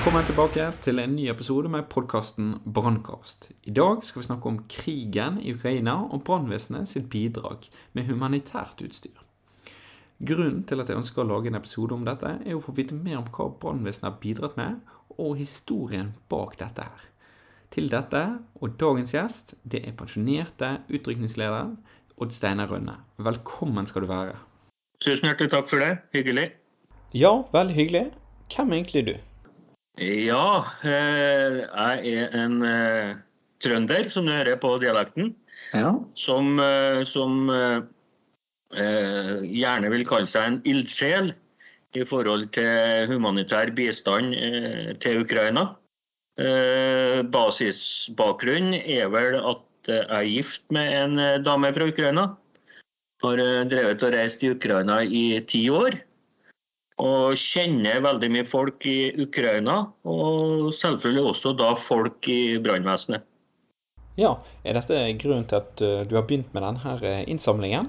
Velkommen tilbake til en ny episode med podkasten Brannkast. I dag skal vi snakke om krigen i Ukraina og brannvesenet sitt bidrag med humanitært utstyr. Grunnen til at jeg ønsker å lage en episode om dette, er å få vite mer om hva brannvesenet har bidratt med, og historien bak dette her. Til dette, og dagens gjest, det er pensjonerte utrykningslederen Odd Steinar Rønne. Velkommen skal du være. Tusen hjertelig takk for det. Hyggelig. Ja, veldig hyggelig. Hvem er egentlig du? Ja, eh, jeg er en eh, trønder, som du hører på dialekten. Ja. Som, eh, som gjerne vil kalle seg en ildsjel i forhold til humanitær bistand til Ukraina. Basisbakgrunnen er vel at jeg er gift med en dame fra Ukraina. Har drevet og reist i Ukraina i ti år. Og kjenner veldig mye folk i Ukraina, og selvfølgelig også da folk i brannvesenet. Ja, Er dette grunnen til at eh, du har begynt med denne eh, innsamlingen?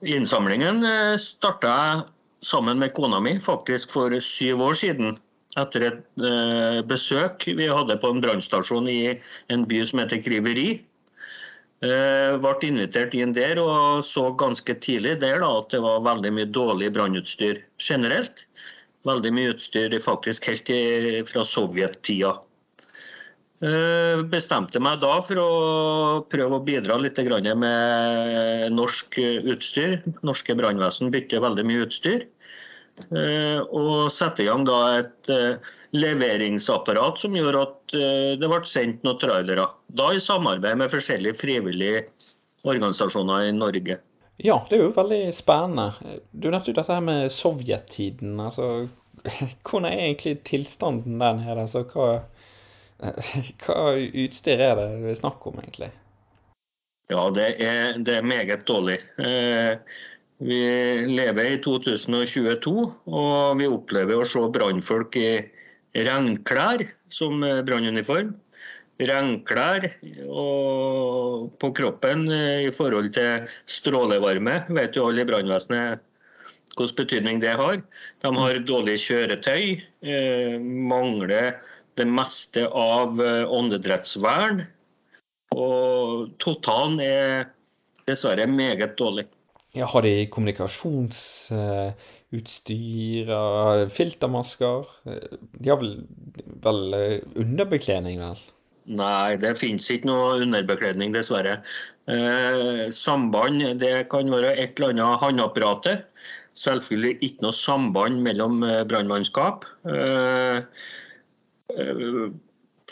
Innsamlingen eh, starta jeg sammen med kona mi faktisk for syv år siden. Etter et besøk vi hadde på en brannstasjon i en by som heter Kriveri. Eh, ble invitert inn der og så ganske tidlig der da, at det var veldig mye dårlig brannutstyr generelt. Veldig mye utstyr faktisk helt fra sovjettida. Eh, bestemte meg da for å prøve å bidra litt med norsk utstyr. Norske brannvesen bytter veldig mye utstyr. Eh, og sette i gang da et leveringsapparat som gjorde at eh, det ble sendt noen trailere. Da i samarbeid med forskjellige frivillige organisasjoner i Norge. Ja, det er jo veldig spennende. Du nevnte jo dette her med sovjettiden. Altså, hvordan er egentlig tilstanden den her? Altså, hva, hva utstyr er det vi snakker om, egentlig? Ja, det er, det er meget dårlig. Eh, vi lever i 2022, og vi opplever å se brannfolk i regnklær som brannuniform. Regnklær på kroppen i forhold til strålevarme. Vet jo alle i brannvesenet hvilken betydning det har. De har dårlig kjøretøy, eh, mangler det meste av eh, åndedrettsvern. Og totalen er dessverre meget dårlig. Ja, har de kommunikasjonsutstyr, filtermasker? De har vel, vel eh, underbekledning, vel? Nei, det finnes ikke noe underbekledning, dessverre. Eh, samband det kan være et eller annet håndapparatet. Selvfølgelig ikke noe samband mellom eh, brannmannskap. Eh, eh,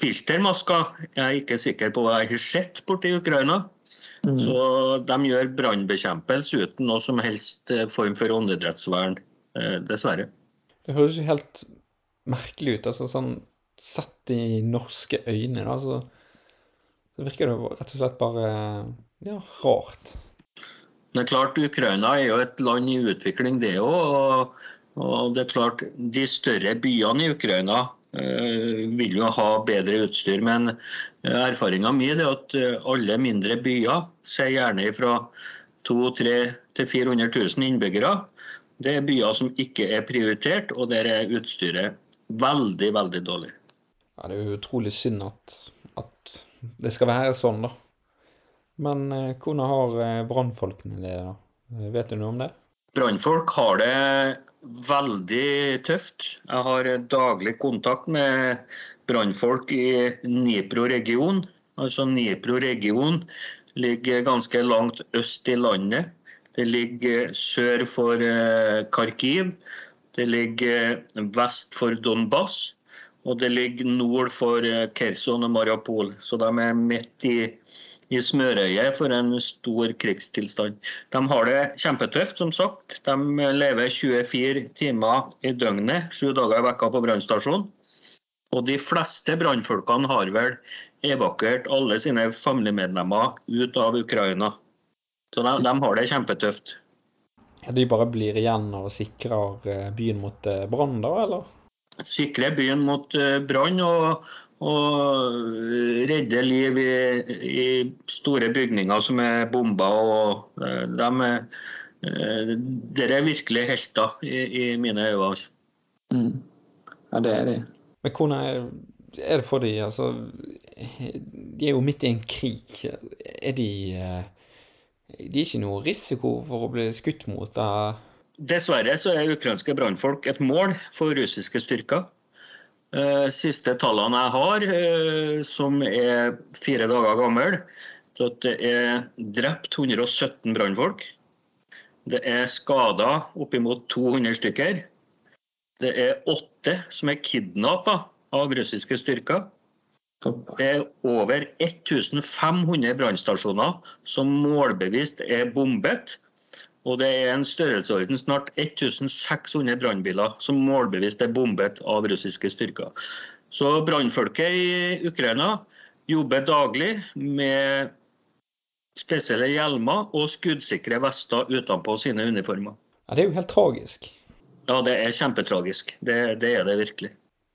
filtermasker jeg er ikke sikker på hva jeg har sett borti Ukraina. Mm. Så de gjør brannbekjempelse uten noe som helst eh, form for åndedrettsvern, eh, dessverre. Det høres jo helt merkelig ut. altså sånn Sett i norske øyne, da, så, så virker det rett og slett bare ja, rart. Det er klart, Ukraina er jo et land i utvikling, det òg. Og, og det er klart, de større byene i Ukraina Eh, vil jo ha bedre utstyr. Men eh, erfaringa mi er at eh, alle mindre byer ser gjerne fra 200 000-400 000 innbyggere. Det er byer som ikke er prioritert, og der er utstyret veldig, veldig dårlig. Ja, Det er jo utrolig synd at, at det skal være sånn, da. Men hvordan har brannfolkene det, da? Vet du noe om det? Brannfolk har det veldig tøft. Jeg har daglig kontakt med brannfolk i Nipro region. Altså Nipro region ligger ganske langt øst i landet. Det ligger sør for eh, Kharkiv. Det ligger vest for Donbas. Og det ligger nord for eh, Kherson og Mariupol. Så de er midt i, i smørøyet for en stor krigstilstand. De har det kjempetøft, som sagt. De lever 24 timer i døgnet, sju dager i vekka på brannstasjonen. Og de fleste brannfolkene har vel evakuert alle sine familiemedlemmer ut av Ukraina. Så de, de har det kjempetøft. De bare blir igjen og sikrer eh, byen mot eh, brann, da, eller? Sikrer byen mot eh, brann og, og redde liv i, i, store bygninger som er bomba. Og de er, Dere er virkelig helter i, i mine øyne. Altså. Mm. Ja, det er de. Men hvordan er, er det for de, altså De er jo midt i en krig. Er de de er ikke noe risiko for å bli skutt mot? Da. Dessverre så er ukrainske brannfolk et mål for russiske styrker. Eh, siste tallene jeg har, eh, som er fire dager gamle, så det er drept 117 brannfolk. Det er skada oppimot 200 stykker. Det er åtte som er kidnappa av russiske styrker. Det er over 1500 brannstasjoner som målbevisst er bombet. Og det er en størrelsesorden snart 1600 brannbiler som målbevisst er bombet av russiske styrker. Så brannfolket i Ukraina jobber daglig med spesielle hjelmer og skuddsikre vester utenpå sine uniformer. Ja, Det er jo helt tragisk. Ja, det er kjempetragisk. Det, det er det virkelig.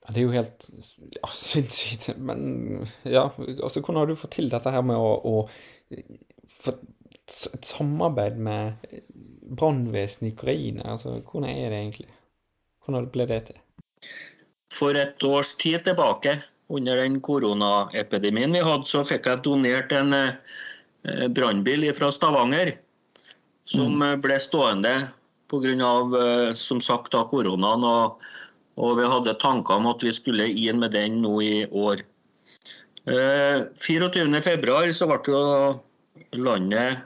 Ja, Det er jo helt ja, sinnssykt. Men ja, altså hvordan har du fått til dette her med å, å få et samarbeid med brannvesenet i Ukraina? Altså, hvordan er det egentlig? Hvordan ble det til? For et års tid tilbake, under den koronaepidemien vi hadde, så fikk jeg donert en eh, brannbil fra Stavanger. Som mm. ble stående pga. Eh, som sagt av koronaen. og og vi hadde tanker om at vi skulle inn med den nå i år. 24.2 eh, så ble jo landet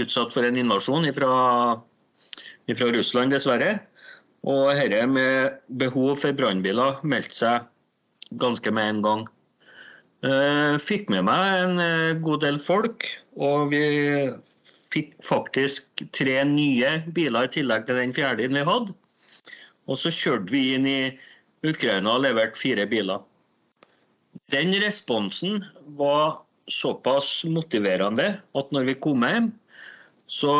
utsatt for en invasjon fra Russland, dessverre. Og dette med behov for brannbiler meldte seg ganske med en gang. Eh, fikk med meg en eh, god del folk, og vi fikk faktisk tre nye biler i tillegg til den fjerde vi hadde. Og så kjørte vi inn i Ukraina og leverte fire biler. Den responsen var såpass motiverende at når vi kom hjem, så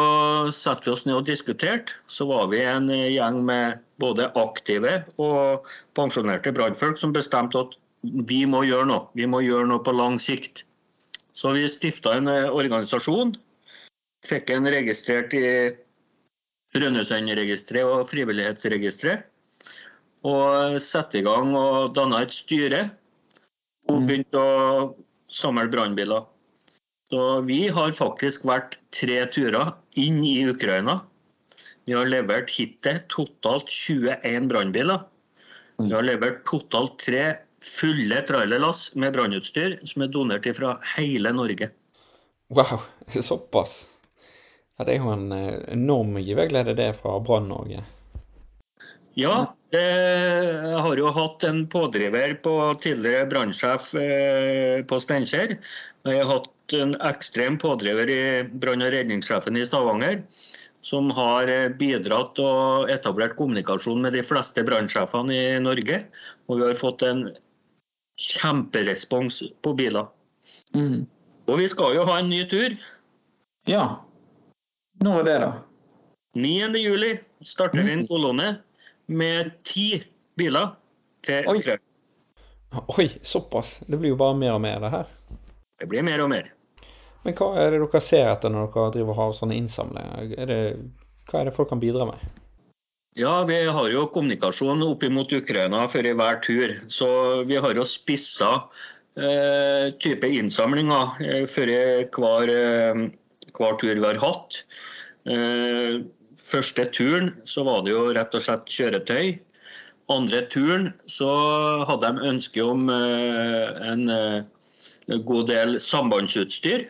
satte vi oss ned og diskuterte. Så var vi en gjeng med både aktive og pensjonerte brannfolk som bestemte at vi må gjøre noe. Vi må gjøre noe på lang sikt. Så vi stifta en organisasjon. Fikk en registrert i Brønnøysundregisteret og Frivillighetsregisteret. Og sette i gang og danna et styre. Og mm. begynte å samle brannbiler. Så vi har faktisk vært tre turer inn i Ukraina. Vi har levert hittil totalt 21 brannbiler. Vi har levert totalt tre fulle trailerlass med brannutstyr som er donert fra hele Norge. Wow, såpass? Ja, Det er jo en eh, enorm giverglede, det, fra Brann-Norge. Ja, det, jeg har jo hatt en pådriver på tidligere brannsjef eh, på Steinkjer. Jeg har hatt en ekstrem pådriver i brann- og redningssjefen i Stavanger. Som har eh, bidratt og etablert kommunikasjon med de fleste brannsjefene i Norge. Og vi har fått en kjemperespons på biler. Mm. Og vi skal jo ha en ny tur. Ja, når er det, da? 9. juli starter vi en mm. kolonne med ti biler til Oi. Oi, såpass. Det blir jo bare mer og mer, det her. Det blir mer og mer. Men hva er det dere ser etter når dere driver og har sånne innsamlinger? Er det, hva er det folk kan bidra med? Ja, vi har jo kommunikasjon opp mot Ukraina før i hver tur. Så vi har jo spissa eh, type innsamlinger eh, før hver eh, hver tur vi har hatt. Eh, første turen så var det jo rett og slett kjøretøy. Andre turen så hadde de ønske om eh, en god del sambandsutstyr.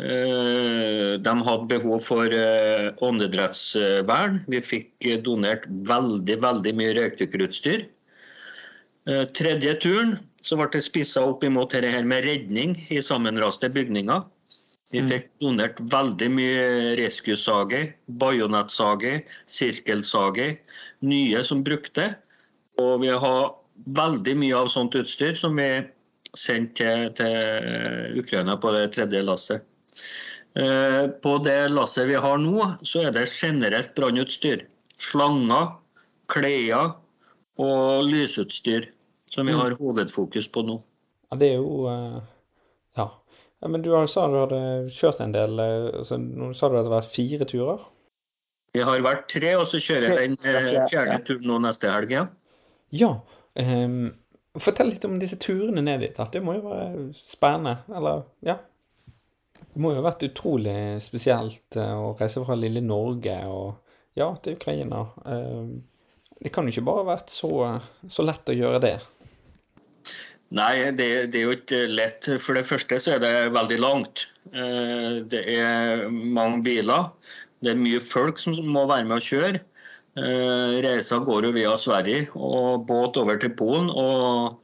De hadde behov for åndedrettsvern. Vi fikk donert veldig veldig mye røykdykkerutstyr. Tredje turen så ble det spissa opp imot dette her med redning i sammenraste bygninger. Vi fikk donert veldig mye rescuesager, bajonettsager, sirkelsager. Nye som brukte. Og vi har veldig mye av sånt utstyr som vi sendte til, til Ukraina på det tredje lasset. Eh, På det lasset vi har nå, så er det generelt brannutstyr. Slanger, klær og lysutstyr som vi har hovedfokus på nå. Ja, det er jo eh, Ja. men du sa du hadde kjørt en del eh, altså, Nå sa du at det var fire turer? Vi har vært tre, og så kjører jeg den eh, fjerde turen nå neste helg. Ja. Ja. ehm, fortell litt om disse turene ned dit. Det må jo være spennende. Eller, ja. Det må jo ha vært utrolig spesielt eh, å reise fra lille Norge og ja, til Ukraina. Ehm, det kan jo ikke bare ha vært så, så lett å gjøre det. Nei, det, det er jo ikke lett. For det første så er det veldig langt. Eh, Det er mange biler. Det er mye folk som må være med å kjøre. Eh, Reisa går jo via Sverige og båt over til Polen. Og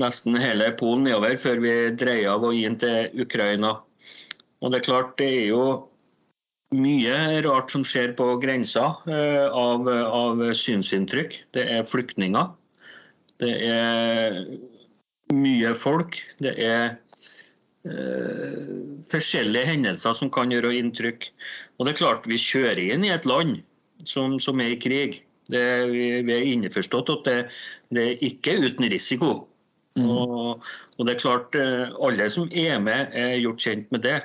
nesten hele Polen nedover før vi dreier av og inn til Ukraina. Og det er klart, det er jo mye rart som skjer på grensa eh, av, av synsinntrykk. Det er flyktninger. Det er mye folk. Det er eh, forskjellige hendelser som kan gjøre inntrykk. Og det er klart, vi kjører inn i et land som, som er i krig. Det, vi, vi er innforstått at det, det er ikke uten risiko. Og, og det er klart, eh, alle som er med, er gjort kjent med det.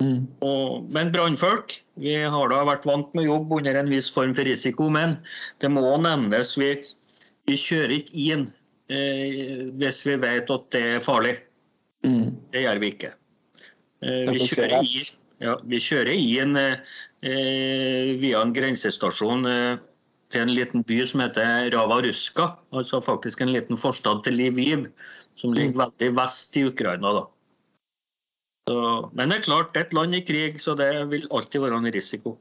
Mm. Og, men brannfolk vi har da vært vant med jobb under en viss form for risiko, men det må nevnes vi, vi kjører ikke inn eh, hvis vi vet at det er farlig. Mm. Det gjør vi ikke. Eh, vi, kjører inn, ja, vi kjører inn eh, via en grensestasjon eh, til en liten by som heter Ravaruska, Altså faktisk en liten forstad til Lviv, som ligger Mm. veldig vest i Ukraina. da. Så, men det er klart, det er et land i krig, så det vil alltid være en risiko.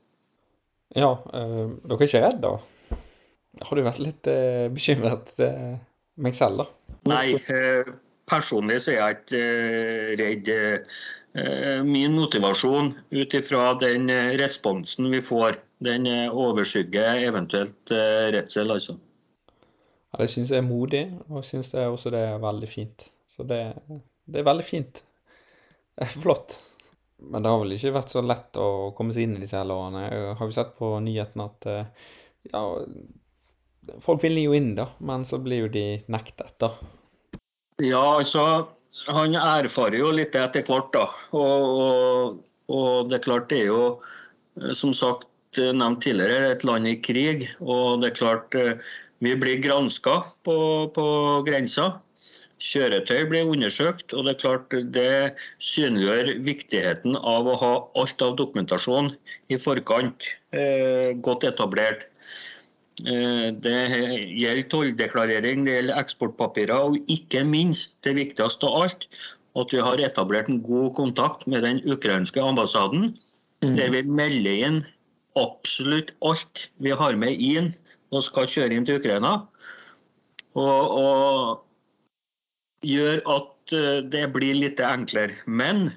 Ja, eh, dere er ikke redd da? Har du vært litt eh, bekymret eh, meg selv, da? Nei, eh, personlig så er jeg ikke eh, redd. Eh, Min motivasjon ut ifra den eh, responsen vi får, den eh, overskygger eventuelt redsel, altså. Ja, det syns jeg er modig, og jeg syns det også det er veldig fint. Så det, det er veldig fint. Det er flott. Men det har vel ikke vært så lett å komme seg inn i disse. Jeg har jo sett på nyhetene at ja, folk vil jo inn, da, men så blir jo de nektet, da. Ja, altså, han erfarer jo litt etter hvert, da. Og, og, og det er klart, det er jo eh, som sagt eh, nevnt tidligere, et land i krig. Og det er klart, eh, vi blir granska på, på grensa. Kjøretøy blir undersøkt, og det er klart det synliggjør viktigheten av å ha alt av dokumentasjon i forkant eh, godt etablert. Eh, Det gjelder tolldeklarering, det gjelder eksportpapirer, og ikke minst, det viktigste av alt, at vi har etablert en god kontakt med den ukrainske ambassaden, der vi melder inn absolutt alt vi har med inn og skal kjøre inn til Ukraina. Og, og gjør at eh, det blir litt enklere. Men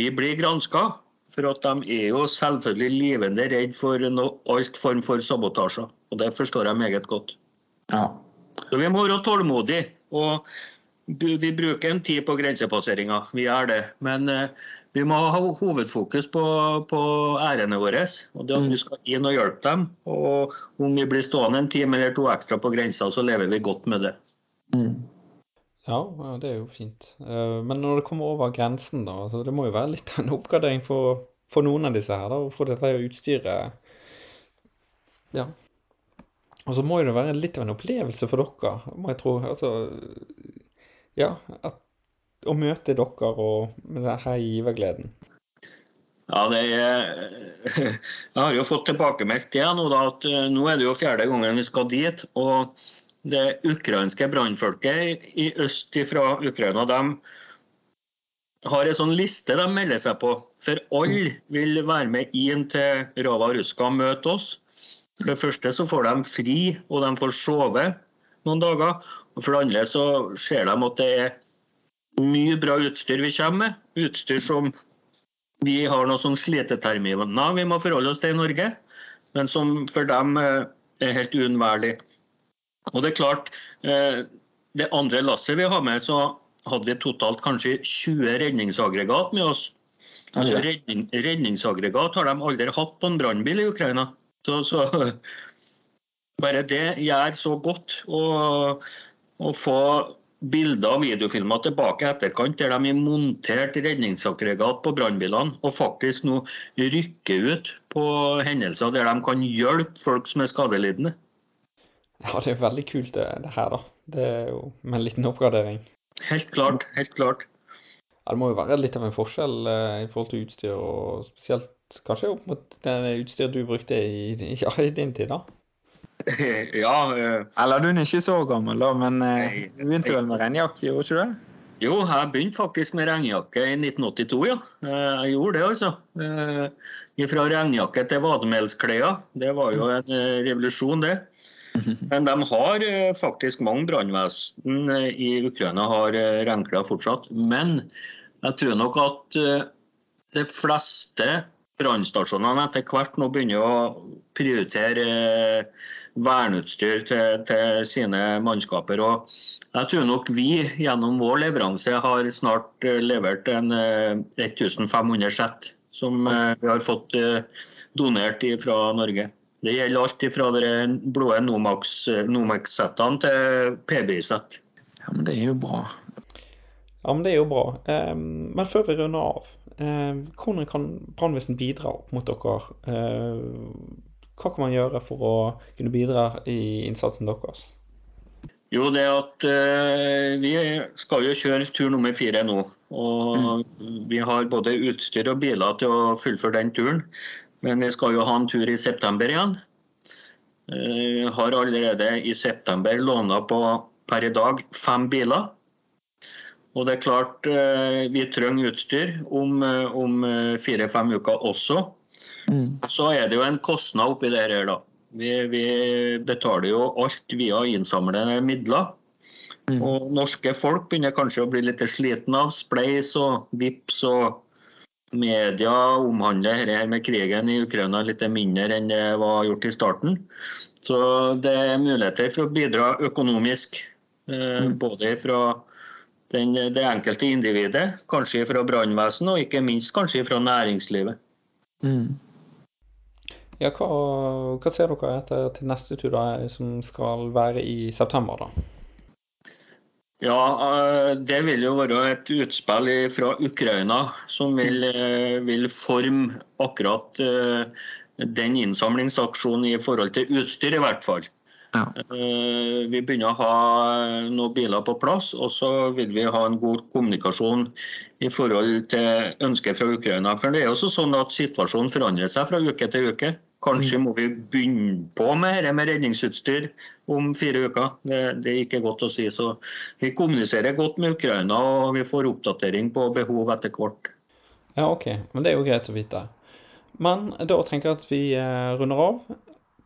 vi blir granska, for at de er jo selvfølgelig livende redd for noe, alt form for sabotasjer. Og det forstår jeg meget godt. Ja. Så vi må være tålmodige. Og vi bruker en tid på grensepasseringer, vi gjør det. Men eh, vi må ha hovedfokus på, på ærene våre. Og det at vi skal inn og hjelpe dem. Og om vi blir stående en time eller to ekstra på grensa, så lever vi godt med det. Mm. Ja, det er jo fint. Eh, Men når det kommer over grensen, da, så det må jo være litt av en oppgradering for, for noen av disse her, da, å få dette utstyret Ja. Og så må jo det være litt av en opplevelse for dere, må jeg tro. Altså Ja, at, å møte dere og med denne givergleden. Ja, det er, Jeg har jo fått tilbakemeldt det nå, da, at eh, nå er det jo fjerde gangen vi skal dit. og det ukrainske brannfolket i øst fra Ukraina de har en sånn liste de melder seg på. For alle vil være med inn til Rava Ruska og møte oss. For det første så får de fri, og de får sove noen dager. Og for det andre så ser de at det er mye bra utstyr vi kommer med. Utstyr som vi har noen sånn sliteterminer vi må forholde oss til i Norge, men som for dem eh, er helt uunnværlig. Og det er klart, eh, det andre lasset vi har med, så hadde vi totalt kanskje 20 redningsaggregat med oss. Altså redning, Redningsaggregat har de aldri hatt på en brannbil i Ukraina. Så, så, bare det gjør så godt å, å få bilder og videofilmer tilbake i etterkant der de har montert redningsaggregat på brannbilene og faktisk nå rykker ut på hendelser der de kan hjelpe folk som er skadelidende. Ja, det er veldig kult det, det her, da. Det er jo med en liten oppgradering. Helt klart. Helt klart. Ja, det må jo være litt av en forskjell eh, i forhold til utstyr, og spesielt kanskje opp mot det utstyret du brukte i, ja, i din tid, da. ja. Uh, Eller du er ikke så gammel, da, men uh, du begynte vel med regnjakke, gjorde ikke du det? Jo, jeg begynte faktisk med regnjakke i 1982, ja. Uh, jeg gjorde det, altså. Fra regnjakke til vademelsklær. Det var jo en revolusjon, det. Men de har faktisk mange brannvesen i Ukraina har regnklær fortsatt. Men jeg tror nok at de fleste brannstasjonene etter hvert nå begynner å prioritere verneutstyr til, til, sine mannskaper. Og jeg tror nok vi gjennom vår leveranse har snart eh, levert en 1500 eh, sett som eh, vi har fått donert fra Norge. Det gjelder alt fra de blå Nomax-settene til PBI-sett. Ja, men det er jo bra. Ja, men det er jo bra. Men før vi runder av, hvordan kan brannvesenet bidra opp mot dere? Hva kan man gjøre for å kunne bidra i innsatsen deres? Jo, det at uh, Vi skal jo kjøre tur nummer fire nå. Og mm. vi har både utstyr og biler til å fullføre den turen. Men vi skal jo ha en tur i september igjen. Jeg har allerede i september låna på per i dag fem biler. Og det er klart uh, vi trenger utstyr om, om fire-fem uker også. Mm. Så er det jo en kostnad oppi det her, da. Vi, vi betaler jo alt via innsamlede midler. Mm. Og norske folk begynner kanskje å bli litt sliten av Spleis og Vips og media omhandler dette med krigen i Ukraina litt mindre enn det var gjort i starten. Så det er muligheter for å bidra økonomisk. Eh, mm. Både fra den, det enkelte individet, kanskje fra brannvesenet og ikke minst kanskje fra næringslivet. Mm. Ja, hva, hva, ser dere etter til neste tur, da, som skal være i september? da? Ja, eh, det vil jo være et utspill fra Ukraina som vil, eh, vil forme akkurat eh, den innsamlingsaksjonen i forhold til utstyr, i hvert fall. Ja. Vi begynner å ha noen biler på plass, og så vil vi ha en god kommunikasjon i forhold til ønsket fra Ukraina. For det er jo sånn at Situasjonen forandrer seg fra uke til uke. Kanskje må vi begynne på med dette med redningsutstyr om fire uker. Det, det, er ikke godt å si. Så vi kommuniserer godt med Ukraina, og vi får oppdatering på behov etter hvert. Ja, OK. Men det er jo greit å vite. Men da tenker jeg at vi eh, runder av.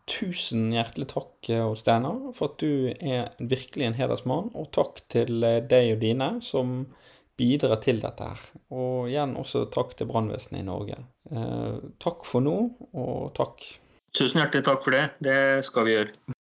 Tusen hjertelig takk, eh, Steinar, for at du er virkelig en hedersmann. Og takk til eh, deg og dine som bidra til dette her. Og igjen også takk til brannvesenet i Norge. Eh, takk for nå, og takk. Tusen hjertelig takk for det. Det skal vi gjøre.